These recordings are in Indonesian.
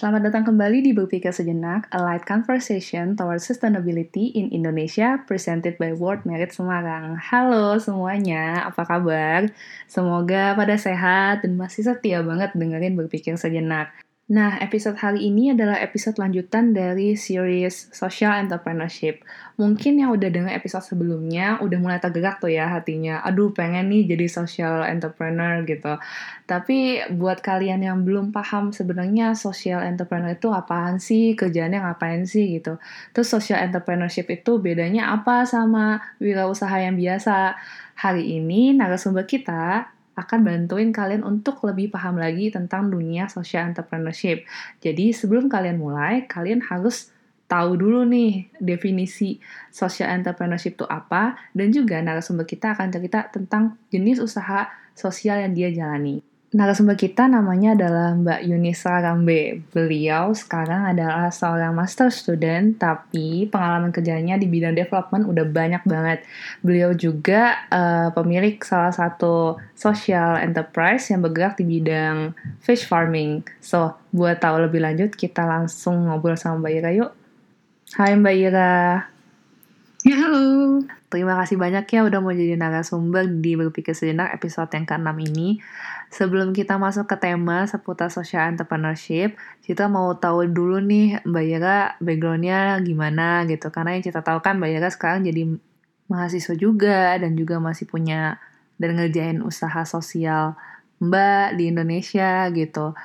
Selamat datang kembali di Berpikir Sejenak, a light conversation towards sustainability in Indonesia, presented by World Merit Semarang. Halo semuanya, apa kabar? Semoga pada sehat dan masih setia banget dengerin Berpikir Sejenak. Nah, episode hari ini adalah episode lanjutan dari series Social Entrepreneurship. Mungkin yang udah dengar episode sebelumnya udah mulai tergerak tuh ya hatinya. Aduh, pengen nih jadi social entrepreneur gitu. Tapi buat kalian yang belum paham sebenarnya social entrepreneur itu apaan sih, kerjaannya ngapain sih gitu. Terus social entrepreneurship itu bedanya apa sama wirausaha yang biasa? Hari ini narasumber kita akan bantuin kalian untuk lebih paham lagi tentang dunia social entrepreneurship. Jadi sebelum kalian mulai, kalian harus tahu dulu nih definisi social entrepreneurship itu apa dan juga narasumber kita akan cerita tentang jenis usaha sosial yang dia jalani narasumber kita namanya adalah Mbak Yunisa Rambe. Beliau sekarang adalah seorang master student, tapi pengalaman kerjanya di bidang development udah banyak banget. Beliau juga uh, pemilik salah satu social enterprise yang bergerak di bidang fish farming. So, buat tahu lebih lanjut, kita langsung ngobrol sama Mbak Ira yuk. Hai Mbak Ira. Ya, halo. Terima kasih banyak ya udah mau jadi narasumber di Berpikir Sejenak episode yang ke-6 ini. Sebelum kita masuk ke tema seputar social entrepreneurship, kita mau tahu dulu nih Mbak Yara backgroundnya gimana gitu. Karena yang kita tahu kan Mbak Yara sekarang jadi mahasiswa juga dan juga masih punya dan ngerjain usaha sosial Mbak di Indonesia gitu.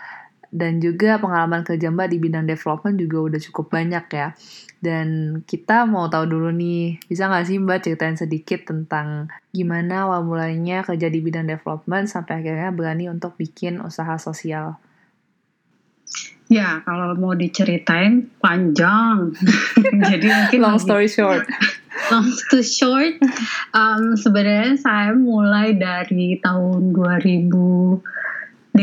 Dan juga pengalaman kerja Mbak di bidang development juga udah cukup banyak ya. Dan kita mau tahu dulu nih, bisa nggak sih Mbak ceritain sedikit tentang gimana awal mulanya kerja di bidang development sampai akhirnya berani untuk bikin usaha sosial? Ya, kalau mau diceritain panjang. Jadi mungkin long story short. long story short, um, sebenarnya saya mulai dari tahun 2005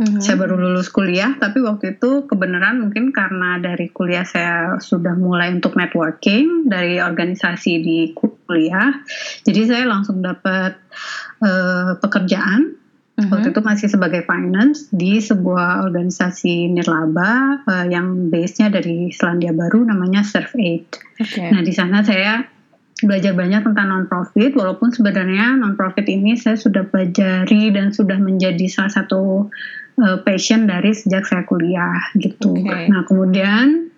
Mm-hmm. Saya baru lulus kuliah, tapi waktu itu kebenaran mungkin karena dari kuliah saya sudah mulai untuk networking dari organisasi di kuliah, jadi saya langsung dapat uh, pekerjaan. Mm-hmm. Waktu itu masih sebagai finance di sebuah organisasi nirlaba uh, yang base-nya dari Selandia Baru, namanya Serve Aid. Okay. Nah di sana saya belajar banyak tentang non-profit, walaupun sebenarnya non-profit ini saya sudah pelajari dan sudah menjadi salah satu uh, passion dari sejak saya kuliah gitu. Okay. Nah kemudian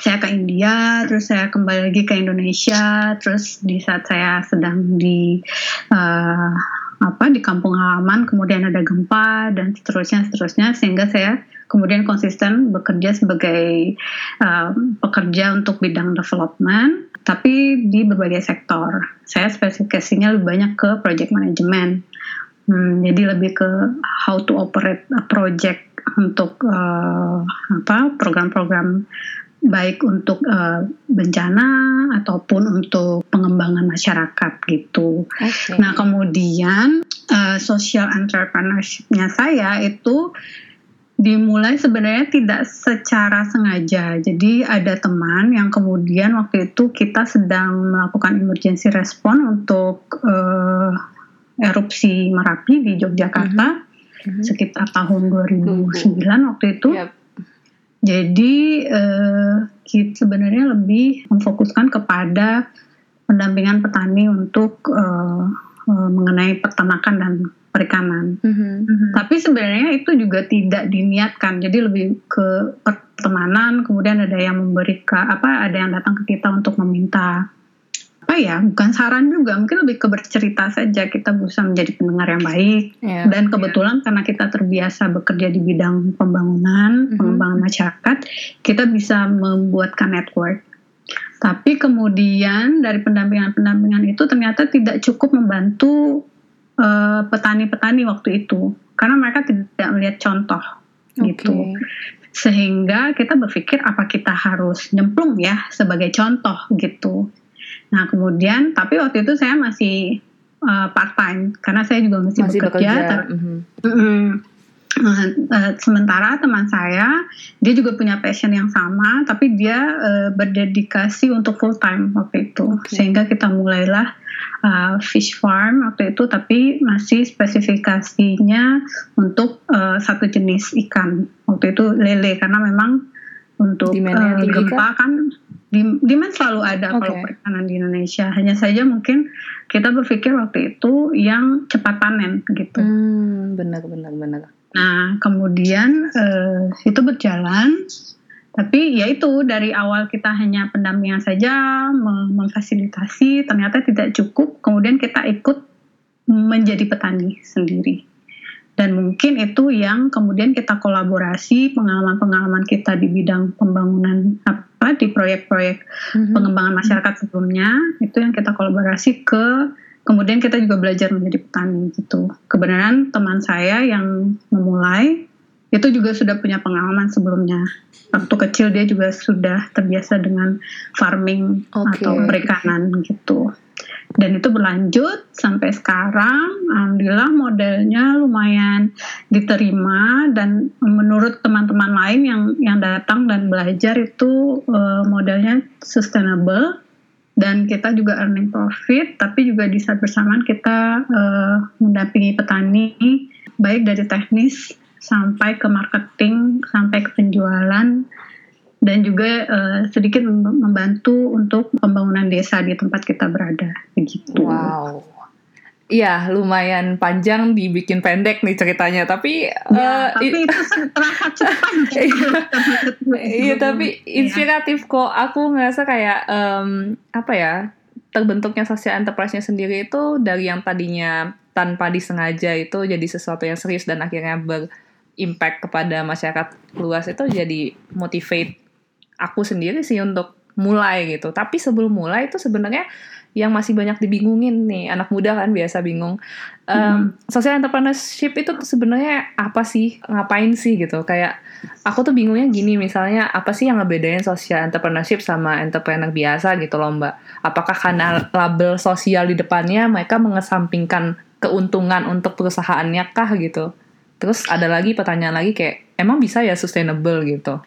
saya ke India, terus saya kembali lagi ke Indonesia, terus di saat saya sedang di uh, apa di kampung halaman, kemudian ada gempa dan seterusnya seterusnya sehingga saya kemudian konsisten bekerja sebagai uh, pekerja untuk bidang development, tapi di berbagai sektor. Saya spesifikasinya lebih banyak ke project management. Hmm, jadi lebih ke how to operate a project untuk uh, apa program-program baik untuk uh, bencana ataupun untuk pengembangan masyarakat gitu. Okay. Nah kemudian uh, social entrepreneurship-nya saya itu dimulai sebenarnya tidak secara sengaja. Jadi ada teman yang kemudian waktu itu kita sedang melakukan emergency response untuk uh, erupsi Merapi di Yogyakarta mm -hmm. sekitar tahun 2009 mm -hmm. waktu itu. Yep. Jadi uh, kita sebenarnya lebih memfokuskan kepada pendampingan petani untuk uh, uh, mengenai peternakan dan perikanan. Mm -hmm. Tapi sebenarnya itu juga tidak diniatkan. Jadi lebih ke pertemanan. Kemudian ada yang memberi ke apa? Ada yang datang ke kita untuk meminta apa ya bukan saran juga mungkin lebih ke bercerita saja kita bisa menjadi pendengar yang baik yeah, dan kebetulan yeah. karena kita terbiasa bekerja di bidang pembangunan mm -hmm. pengembangan masyarakat kita bisa membuatkan network tapi kemudian dari pendampingan-pendampingan itu ternyata tidak cukup membantu eh, petani-petani uh, waktu itu karena mereka tidak melihat contoh okay. gitu sehingga kita berpikir apa kita harus nyemplung ya sebagai contoh gitu Nah kemudian tapi waktu itu saya masih uh, part time karena saya juga masih, masih bekerja. bekerja. Mm-hmm. Mm-hmm. Uh, sementara teman saya dia juga punya passion yang sama tapi dia uh, berdedikasi untuk full time waktu itu okay. sehingga kita mulailah uh, fish farm waktu itu tapi masih spesifikasinya untuk uh, satu jenis ikan waktu itu lele karena memang untuk uh, gempa kan demand selalu ada okay. kalau perikanan di Indonesia. Hanya saja mungkin kita berpikir waktu itu yang cepat panen gitu. Hmm, benar benar benar. Nah kemudian uh, itu berjalan. Tapi ya itu dari awal kita hanya pendampingan saja memfasilitasi ternyata tidak cukup. Kemudian kita ikut menjadi petani sendiri. Dan mungkin itu yang kemudian kita kolaborasi pengalaman-pengalaman kita di bidang pembangunan di proyek-proyek mm-hmm. pengembangan masyarakat sebelumnya itu yang kita kolaborasi ke kemudian kita juga belajar menjadi petani gitu kebenaran teman saya yang memulai itu juga sudah punya pengalaman sebelumnya. Waktu kecil dia juga sudah terbiasa dengan farming okay. atau perikanan gitu. Dan itu berlanjut sampai sekarang, alhamdulillah modelnya lumayan diterima. Dan menurut teman-teman lain yang yang datang dan belajar itu uh, modelnya sustainable. Dan kita juga earning profit, tapi juga di saat bersamaan kita uh, mendampingi petani baik dari teknis sampai ke marketing, sampai ke penjualan, dan juga uh, sedikit membantu untuk pembangunan desa di tempat kita berada. Begitu. Wow. Iya, lumayan panjang dibikin pendek nih ceritanya, tapi ya, uh, tapi itu terasa cepat. Iya, tapi inspiratif kok. Aku ngerasa kayak um, apa ya? Terbentuknya social enterprise-nya sendiri itu dari yang tadinya tanpa disengaja itu jadi sesuatu yang serius dan akhirnya ber impact kepada masyarakat luas itu jadi motivate aku sendiri sih untuk mulai gitu. Tapi sebelum mulai itu sebenarnya yang masih banyak dibingungin nih anak muda kan biasa bingung. Um, hmm. Social entrepreneurship itu sebenarnya apa sih? Ngapain sih gitu? Kayak aku tuh bingungnya gini misalnya apa sih yang ngebedain social entrepreneurship sama entrepreneur biasa gitu loh mbak? Apakah karena label sosial di depannya mereka mengesampingkan keuntungan untuk perusahaannya kah gitu? Terus ada lagi pertanyaan lagi kayak emang bisa ya sustainable gitu?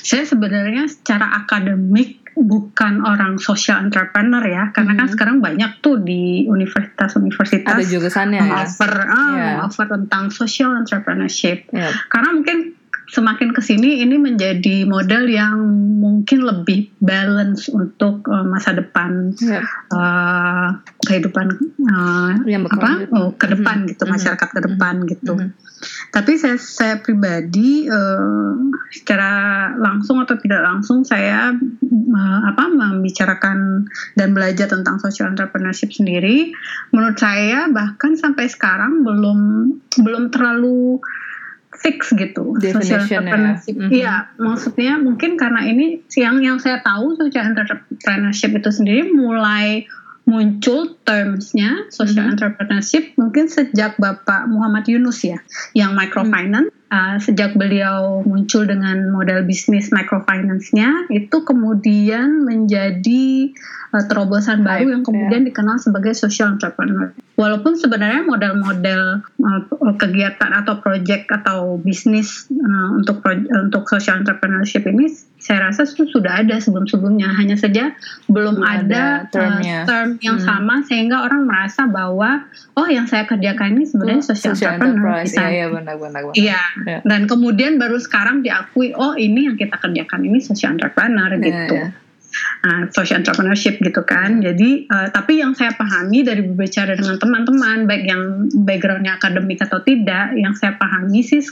Saya sebenarnya secara akademik bukan orang social entrepreneur ya, karena kan hmm. kan sekarang banyak tuh di universitas-universitas ada jurusannya ya. offer, ah, yeah. offer tentang social entrepreneurship. Yeah. Karena mungkin semakin ke sini ini menjadi model yang mungkin lebih balance untuk uh, masa depan yeah. uh, kehidupan uh, yang apa oh, ke depan mm -hmm. gitu mm-hmm. masyarakat ke depan mm -hmm. gitu. Mm -hmm. Tapi saya saya pribadi uh, secara langsung atau tidak langsung saya uh, apa membicarakan dan belajar tentang social entrepreneurship sendiri. Menurut saya bahkan sampai sekarang belum belum terlalu fix gitu social entrepreneurship. Iya, mm -hmm. maksudnya mungkin karena ini siang yang saya tahu social entrepreneurship itu sendiri mulai muncul termsnya social mm -hmm. entrepreneurship mungkin sejak Bapak Muhammad Yunus ya, yang microfinance. Mm -hmm. Uh, sejak beliau muncul dengan model bisnis microfinance-nya, itu kemudian menjadi uh, terobosan baru yang kemudian yeah. dikenal sebagai social entrepreneur. Walaupun sebenarnya model-model uh, kegiatan atau project atau bisnis uh, untuk untuk social entrepreneurship ini saya rasa sudah ada sebelum-sebelumnya, hanya saja belum ada, ada uh, term yang hmm. sama sehingga orang merasa bahwa oh yang saya kerjakan ini sebenarnya social, social entrepreneur. Iya, iya benar benar. Iya. Yeah. Dan kemudian baru sekarang diakui oh ini yang kita kerjakan ini social entrepreneur yeah, gitu. Yeah uh, social entrepreneurship gitu kan. Jadi uh, tapi yang saya pahami dari berbicara dengan teman-teman baik yang backgroundnya akademik atau tidak, yang saya pahami sih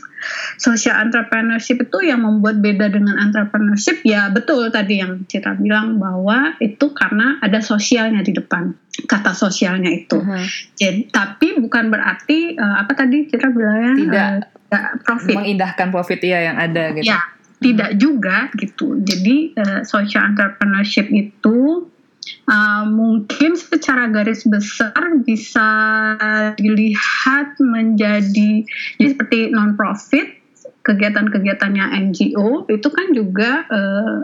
social entrepreneurship itu yang membuat beda dengan entrepreneurship ya betul tadi yang Citra bilang bahwa itu karena ada sosialnya di depan kata sosialnya itu. Uh -huh. Jadi tapi bukan berarti uh, apa tadi Citra bilangnya tidak uh, profit mengindahkan profit ya yang ada gitu. Ya, tidak juga gitu. Jadi uh, social entrepreneurship itu uh, mungkin secara garis besar bisa dilihat menjadi jadi seperti non profit kegiatan-kegiatannya NGO itu kan juga uh,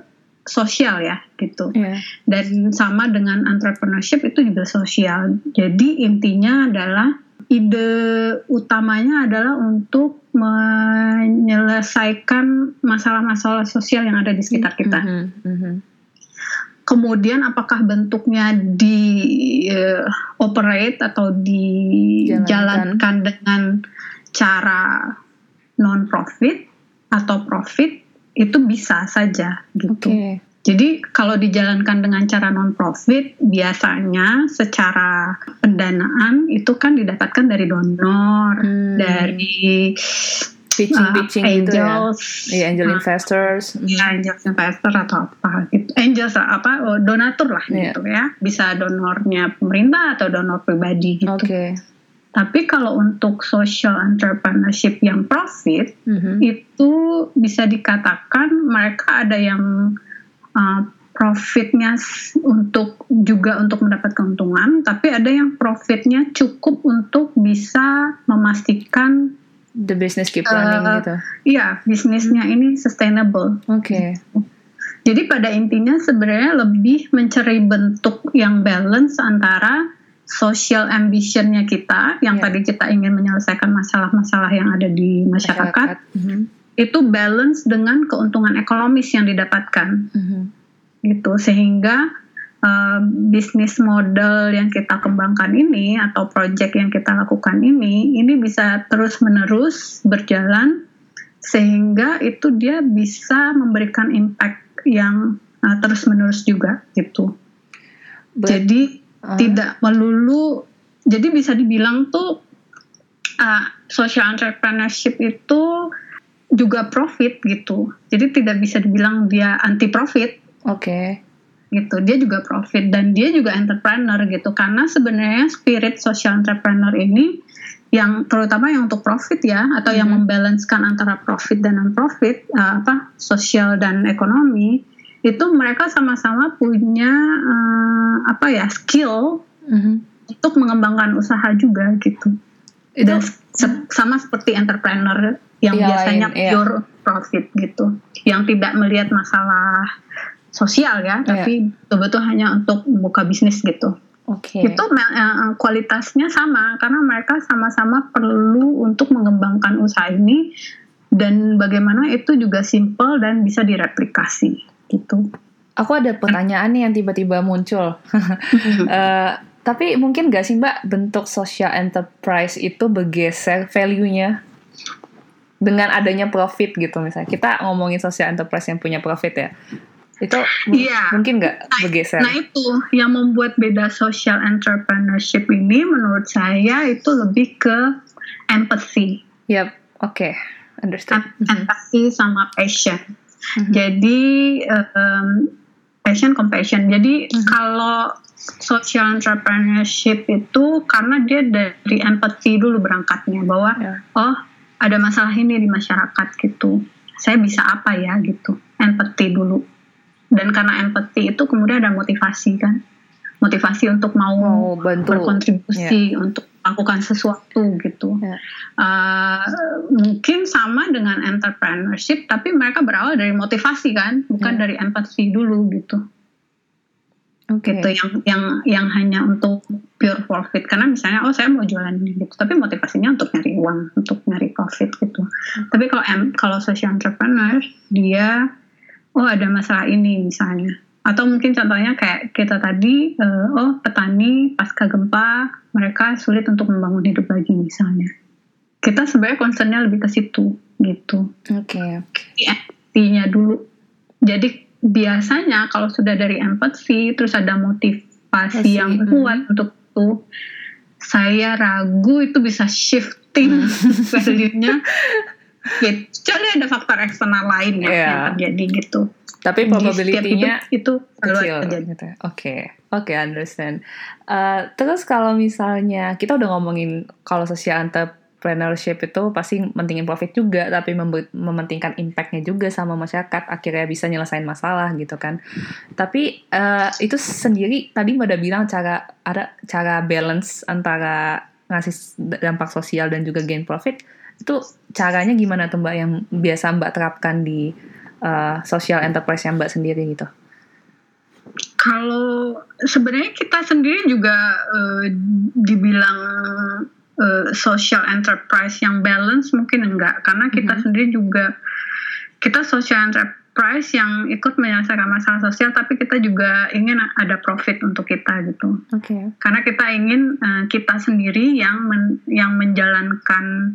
sosial ya gitu yeah. dan sama dengan entrepreneurship itu juga sosial jadi intinya adalah ide utamanya adalah untuk menyelesaikan masalah-masalah sosial yang ada di sekitar kita. Mm -hmm. kemudian apakah bentuknya di uh, operate atau dijalankan dengan cara non profit atau profit itu bisa saja gitu. Okay. Jadi kalau dijalankan dengan cara non profit biasanya secara pendanaan itu kan didapatkan dari donor, hmm. dari pitching pitching uh, gitu ya, yeah, angel uh, investors, ya angel investor atau apa gitu, angels apa oh, donatur lah yeah. gitu ya, bisa donornya pemerintah atau donor pribadi gitu. Okay. Tapi kalau untuk social entrepreneurship yang profit mm-hmm. itu bisa dikatakan mereka ada yang uh, profitnya untuk juga untuk mendapat keuntungan, tapi ada yang profitnya cukup untuk bisa memastikan the business keep running uh, gitu. Iya, bisnisnya hmm. ini sustainable. Oke. Okay. Jadi pada intinya sebenarnya lebih mencari bentuk yang balance antara social ambitionnya kita, yang yeah. tadi kita ingin menyelesaikan masalah-masalah yang ada di masyarakat, masyarakat. Mm -hmm. Itu balance dengan keuntungan ekonomis yang didapatkan. Mm -hmm gitu sehingga uh, bisnis model yang kita kembangkan ini atau project yang kita lakukan ini ini bisa terus menerus berjalan sehingga itu dia bisa memberikan impact yang uh, terus menerus juga gitu But, jadi uh. tidak melulu jadi bisa dibilang tuh uh, social entrepreneurship itu juga profit gitu jadi tidak bisa dibilang dia anti profit Oke. Okay. Gitu. Dia juga profit dan dia juga entrepreneur gitu. Karena sebenarnya spirit social entrepreneur ini yang terutama yang untuk profit ya atau hmm. yang membalancekan antara profit dan non profit uh, apa sosial dan ekonomi itu mereka sama-sama punya uh, apa ya skill hmm. untuk mengembangkan usaha juga gitu itu dan se sama seperti entrepreneur yang iya, biasanya lain, iya. pure iya. profit gitu yang tidak melihat masalah sosial ya, yeah. tapi betul-betul hanya untuk membuka bisnis gitu. Okay. Itu uh, kualitasnya sama karena mereka sama-sama perlu untuk mengembangkan usaha ini dan bagaimana itu juga simple dan bisa direplikasi gitu. Aku ada pertanyaan nih yang tiba-tiba muncul. uh, tapi mungkin gak sih Mbak bentuk social enterprise itu bergeser value-nya dengan adanya profit gitu misalnya. Kita ngomongin social enterprise yang punya profit ya itu iya. mungkin nggak nah, bergeser. Nah itu yang membuat beda social entrepreneurship ini menurut saya itu lebih ke empathy. Yap, oke, okay. understand. Empathy sama passion. Mm-hmm. Jadi um, passion compassion. Jadi mm-hmm. kalau social entrepreneurship itu karena dia dari empathy dulu berangkatnya bahwa yeah. oh ada masalah ini di masyarakat gitu. Saya bisa apa ya gitu. Empathy dulu dan karena empati itu kemudian ada motivasi kan motivasi untuk mau oh, bantu. berkontribusi yeah. untuk lakukan sesuatu gitu yeah. uh, mungkin sama dengan entrepreneurship tapi mereka berawal dari motivasi kan bukan yeah. dari empati dulu gitu okay. gitu yang yang yang hanya untuk pure profit. Karena misalnya oh saya mau jualan ini gitu tapi motivasinya untuk nyari uang untuk nyari profit gitu. Okay. tapi kalau kalau social entrepreneur dia oh ada masalah ini misalnya. Atau mungkin contohnya kayak kita tadi uh, oh petani pasca gempa mereka sulit untuk membangun hidup lagi misalnya. Kita sebenarnya concernnya lebih ke situ gitu. Oke okay, empatinya dulu. Jadi biasanya kalau sudah dari empati terus ada motivasi Masih. yang hmm. kuat mm. untuk itu saya ragu itu bisa shifting mm. value-nya gitu. Kecuali ada faktor eksternal lain ya yeah. yang terjadi gitu. Tapi probability-nya itu kecil. Gitu. Oke, okay. oke, okay, understand. Uh, terus kalau misalnya kita udah ngomongin kalau social entrepreneurship itu pasti mentingin profit juga, tapi mementingkan impact-nya juga sama masyarakat, akhirnya bisa nyelesain masalah gitu kan. Tapi uh, itu sendiri tadi mbak udah bilang cara ada cara balance antara ngasih dampak sosial dan juga gain profit itu caranya gimana tuh mbak yang biasa mbak terapkan di uh, social enterprise yang mbak sendiri gitu? Kalau sebenarnya kita sendiri juga uh, dibilang uh, social enterprise yang balance mungkin enggak karena kita mm -hmm. sendiri juga kita social price yang ikut menyelesaikan masalah sosial tapi kita juga ingin ada profit untuk kita gitu. Oke. Okay. Karena kita ingin uh, kita sendiri yang men, yang menjalankan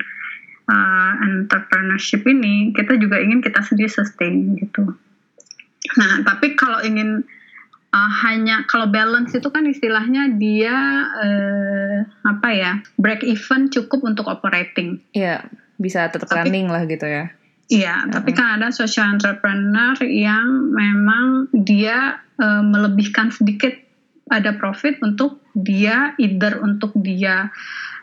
uh, entrepreneurship ini kita juga ingin kita sendiri sustain gitu. Nah, tapi kalau ingin uh, hanya kalau balance itu kan istilahnya dia uh, apa ya break even cukup untuk operating. Iya, bisa tetap running lah gitu ya. Iya, uh-huh. tapi kan ada social entrepreneur yang memang dia uh, melebihkan sedikit ada profit untuk dia either untuk dia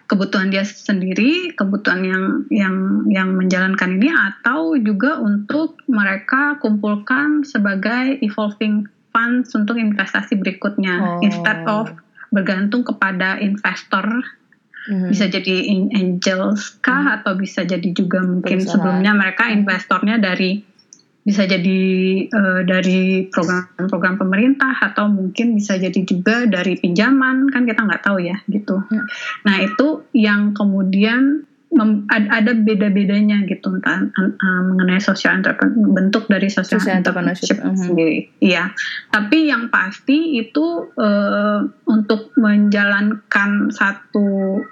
kebutuhan dia sendiri, kebutuhan yang yang yang menjalankan ini atau juga untuk mereka kumpulkan sebagai evolving funds untuk investasi berikutnya oh. instead of bergantung kepada investor hmm. bisa jadi angels kah hmm. atau bisa jadi juga mungkin Perusahaan. sebelumnya mereka investornya dari bisa jadi uh, dari program-program pemerintah atau mungkin bisa jadi juga dari pinjaman kan kita nggak tahu ya gitu. Hmm. Nah itu yang kemudian ada beda-bedanya gitu uh, mengenai social entrepreneurship bentuk dari social, social entrepreneurship, entrepreneurship uh-huh. sendiri. Iya, tapi yang pasti itu uh, untuk menjalankan satu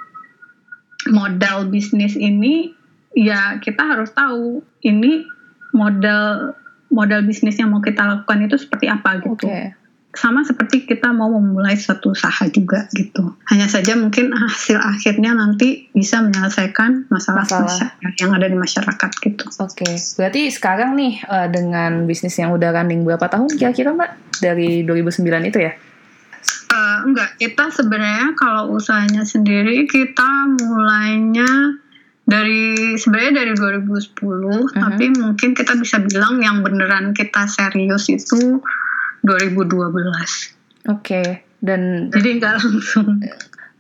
modal bisnis ini ya kita harus tahu ini modal modal bisnis yang mau kita lakukan itu seperti apa gitu. Okay. Sama seperti kita mau memulai suatu usaha juga gitu. Hanya saja mungkin hasil akhirnya nanti bisa menyelesaikan masalah, masalah. yang ada di masyarakat gitu. Oke, okay. berarti sekarang nih eh, dengan bisnis yang udah running berapa tahun kira-kira Mbak? Dari 2009 itu ya? Uh, enggak, kita sebenarnya kalau usahanya sendiri kita mulainya dari sebenarnya dari 2010, uh -huh. tapi mungkin kita bisa bilang yang beneran kita serius itu 2012. Oke, okay. dan jadi nggak langsung.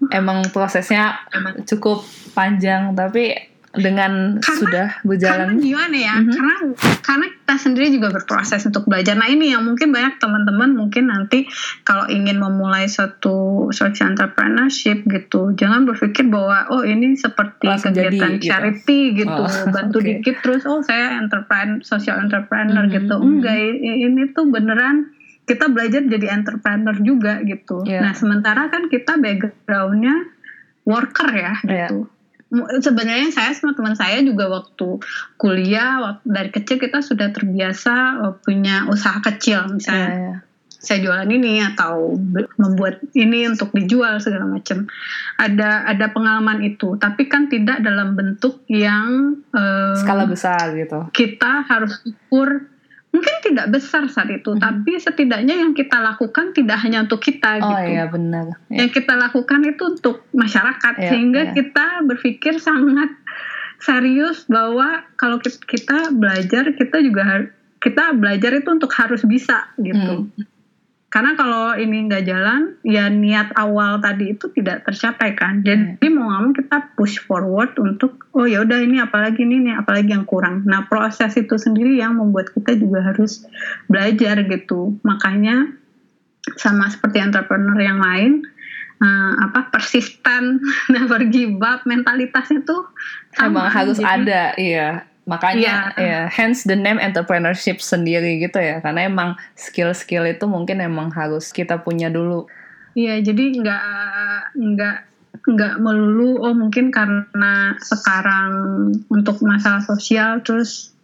Emang prosesnya cukup panjang, tapi dengan karena, sudah berjalan karena gimana ya mm-hmm. karena karena kita sendiri juga berproses untuk belajar nah ini yang mungkin banyak teman-teman mungkin nanti kalau ingin memulai suatu social entrepreneurship gitu jangan berpikir bahwa oh ini seperti Langsung kegiatan jadi, charity gitu, gitu. Oh, bantu okay. dikit terus oh saya entrepreneur social entrepreneur mm-hmm. gitu enggak ini tuh beneran kita belajar jadi entrepreneur juga gitu yeah. nah sementara kan kita backgroundnya worker ya iya. gitu sebenarnya saya sama teman saya juga waktu kuliah waktu, dari kecil kita sudah terbiasa uh, punya usaha kecil misalnya yeah, yeah. saya jualan ini atau membuat ini untuk dijual segala macam ada ada pengalaman itu tapi kan tidak dalam bentuk yang uh, skala besar gitu kita harus ukur mungkin tidak besar saat itu, hmm. tapi setidaknya yang kita lakukan tidak hanya untuk kita oh, gitu. iya benar. Yang kita lakukan itu untuk masyarakat iya, sehingga iya. kita berpikir sangat serius bahwa kalau kita belajar kita juga kita belajar itu untuk harus bisa gitu. Hmm. Karena kalau ini nggak jalan, ya niat awal tadi itu tidak tercapai kan. Jadi hmm. mau nggak mau kita push forward untuk oh ya udah ini apalagi ini nih apalagi yang kurang. Nah proses itu sendiri yang membuat kita juga harus belajar gitu. Makanya sama seperti entrepreneur yang lain, uh, apa persisten, never give up, mentalitasnya tuh sama. Emang harus Jadi, ada, iya Makanya yeah. ya hence the name entrepreneurship sendiri gitu ya karena emang skill-skill itu mungkin emang harus kita punya dulu. Iya, jadi nggak nggak nggak melulu oh mungkin karena sekarang untuk masalah sosial terus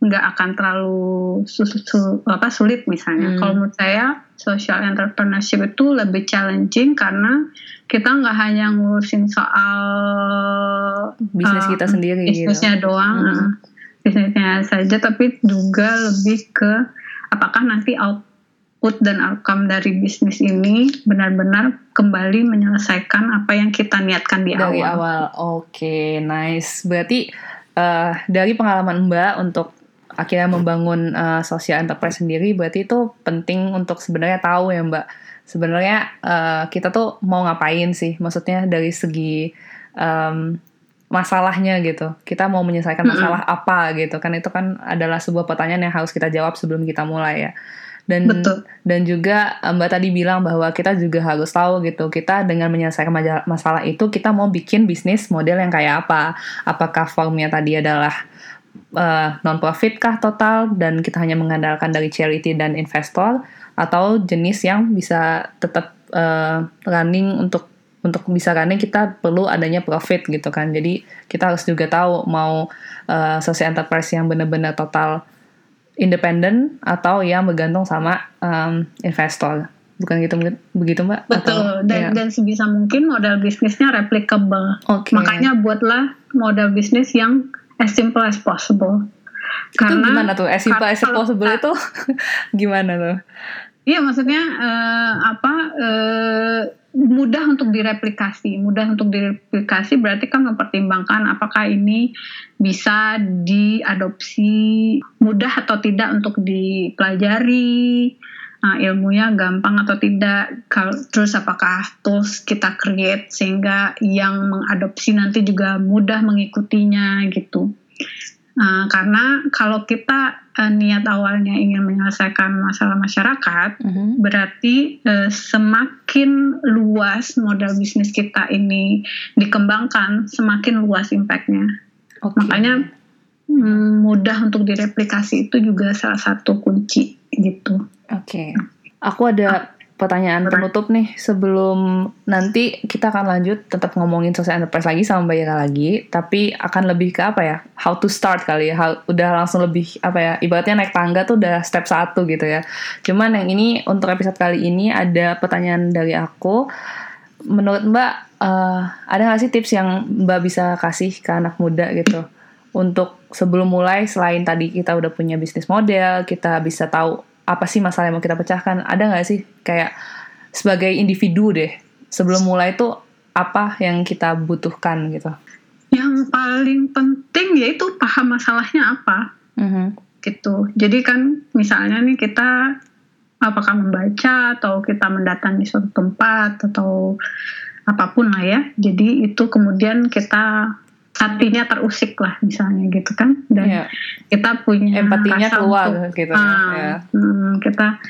nggak akan terlalu sul, sul, apa sulit misalnya. Hmm. Kalau menurut saya social entrepreneurship itu lebih challenging karena kita nggak hanya ngurusin soal bisnis uh, kita sendiri, gitu. bisnisnya gitu. doang, hmm. uh, bisnisnya saja, tapi juga lebih ke apakah nanti output dan outcome dari bisnis ini benar-benar kembali menyelesaikan apa yang kita niatkan di dari awal. Dari awal, oke, okay, nice. Berarti uh, dari pengalaman Mbak untuk akhirnya membangun uh, social enterprise sendiri berarti itu penting untuk sebenarnya tahu ya Mbak sebenarnya uh, kita tuh mau ngapain sih? Maksudnya dari segi um, masalahnya gitu. Kita mau menyelesaikan masalah mm -hmm. apa gitu. Kan itu kan adalah sebuah pertanyaan yang harus kita jawab sebelum kita mulai ya. Dan Betul. dan juga Mbak tadi bilang bahwa kita juga harus tahu gitu. Kita dengan menyelesaikan masalah itu kita mau bikin bisnis model yang kayak apa? Apakah formnya tadi adalah uh, non-profit kah total? Dan kita hanya mengandalkan dari charity dan investor atau jenis yang bisa tetap uh, running untuk untuk bisa running kita perlu adanya profit gitu kan. Jadi kita harus juga tahu mau uh, social enterprise yang benar-benar total independen atau yang bergantung sama um, investor. Bukan gitu begitu mbak? Betul. Atau, dan ya. dan sebisa mungkin modal bisnisnya replicable. Okay. makanya buatlah modal bisnis yang as simple as possible. Karena itu gimana tuh? As simple as possible itu gimana tuh Iya, maksudnya uh, apa uh, mudah untuk direplikasi, mudah untuk direplikasi berarti kan mempertimbangkan apakah ini bisa diadopsi mudah atau tidak untuk dipelajari, uh, ilmunya gampang atau tidak, terus apakah tools kita create sehingga yang mengadopsi nanti juga mudah mengikutinya gitu. Uh, karena kalau kita uh, niat awalnya ingin menyelesaikan masalah masyarakat, uh-huh. berarti uh, semakin luas model bisnis kita ini dikembangkan, semakin luas impactnya. Okay. Makanya um, mudah untuk direplikasi itu juga salah satu kunci gitu. Oke, okay. aku ada pertanyaan penutup nih. Sebelum nanti kita akan lanjut tetap ngomongin social enterprise lagi sama Mbak Ira lagi. Tapi akan lebih ke apa ya? How to start kali ya. How, udah langsung lebih apa ya? Ibaratnya naik tangga tuh udah step satu gitu ya. Cuman yang ini untuk episode kali ini ada pertanyaan dari aku. Menurut Mbak uh, ada nggak sih tips yang Mbak bisa kasih ke anak muda gitu? Untuk sebelum mulai selain tadi kita udah punya bisnis model kita bisa tahu apa sih masalah yang mau kita pecahkan? Ada nggak sih kayak sebagai individu deh sebelum mulai itu apa yang kita butuhkan gitu? Yang paling penting yaitu paham masalahnya apa. Mm-hmm. gitu. Jadi kan misalnya nih kita apakah membaca atau kita mendatangi suatu tempat atau apa pun lah ya. Jadi itu kemudian kita hatinya terusik lah misalnya gitu kan dan yeah. kita punya empatinya keluar untuk, gitu uh, ya. hmm, kita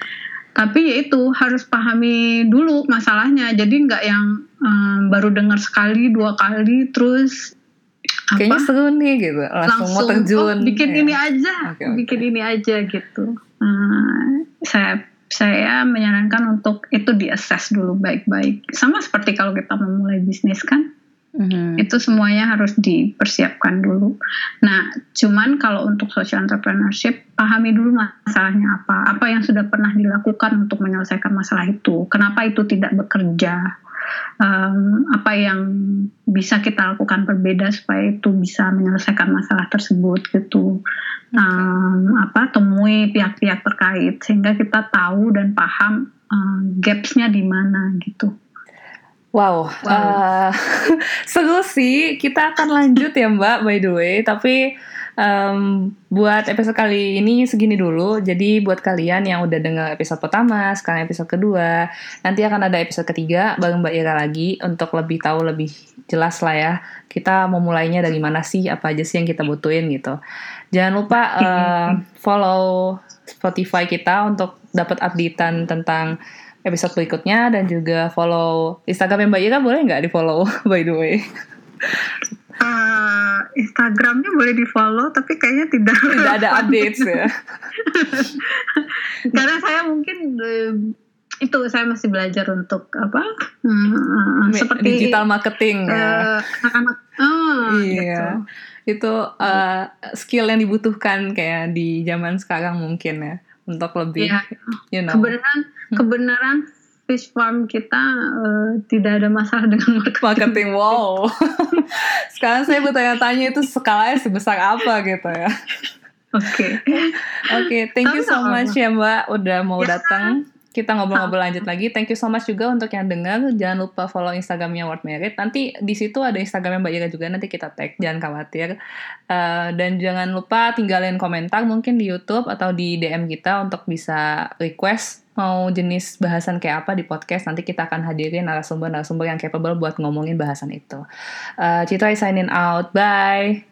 tapi ya itu harus pahami dulu masalahnya jadi nggak yang um, baru dengar sekali dua kali terus kayaknya apa, seru nih gitu langsung, langsung mau terjun oh, bikin ya. ini aja okay, okay. bikin ini aja gitu uh, saya saya menyarankan untuk itu di assess dulu baik-baik sama seperti kalau kita memulai bisnis kan Mm-hmm. Itu semuanya harus dipersiapkan dulu. Nah, cuman kalau untuk social entrepreneurship, pahami dulu masalahnya apa, apa yang sudah pernah dilakukan untuk menyelesaikan masalah itu, kenapa itu tidak bekerja, um, apa yang bisa kita lakukan berbeda supaya itu bisa menyelesaikan masalah tersebut gitu. Um, apa temui pihak-pihak terkait sehingga kita tahu dan paham um, gapsnya di mana gitu. Wow, wow. Uh, seru sih. Kita akan lanjut ya Mbak, by the way. Tapi um, buat episode kali ini segini dulu. Jadi buat kalian yang udah dengar episode pertama, sekarang episode kedua, nanti akan ada episode ketiga bareng Mbak Ira lagi untuk lebih tahu lebih jelas lah ya. Kita mau mulainya dari mana sih, apa aja sih yang kita butuhin gitu. Jangan lupa uh, follow Spotify kita untuk dapat updatean tentang episode berikutnya dan juga follow Instagram Mbak Ira boleh nggak di follow by the way? Uh, Instagramnya boleh di follow tapi kayaknya tidak tidak ada updates ya. Karena saya mungkin uh, itu saya masih belajar untuk apa uh, seperti digital marketing uh, ya. anak-anak oh, iya gitu. itu uh, skill yang dibutuhkan kayak di zaman sekarang mungkin ya untuk lebih ya. you know kebenaran hmm. kebenaran fish farm kita uh, tidak ada masalah dengan marketing. Marketing, wow. Sekarang saya bertanya-tanya itu skalanya sebesar apa gitu ya. Oke. Okay. Oke, okay, thank you so much ya Mbak udah mau ya. datang kita ngobrol-ngobrol lanjut lagi. Thank you so much juga untuk yang dengar. Jangan lupa follow Instagramnya Word Merit. Nanti di situ ada Instagramnya Mbak Ira juga. Nanti kita tag. Jangan khawatir. Uh, dan jangan lupa tinggalin komentar mungkin di YouTube atau di DM kita untuk bisa request mau jenis bahasan kayak apa di podcast. Nanti kita akan hadirin narasumber-narasumber yang capable buat ngomongin bahasan itu. Uh, Citra signing out. Bye.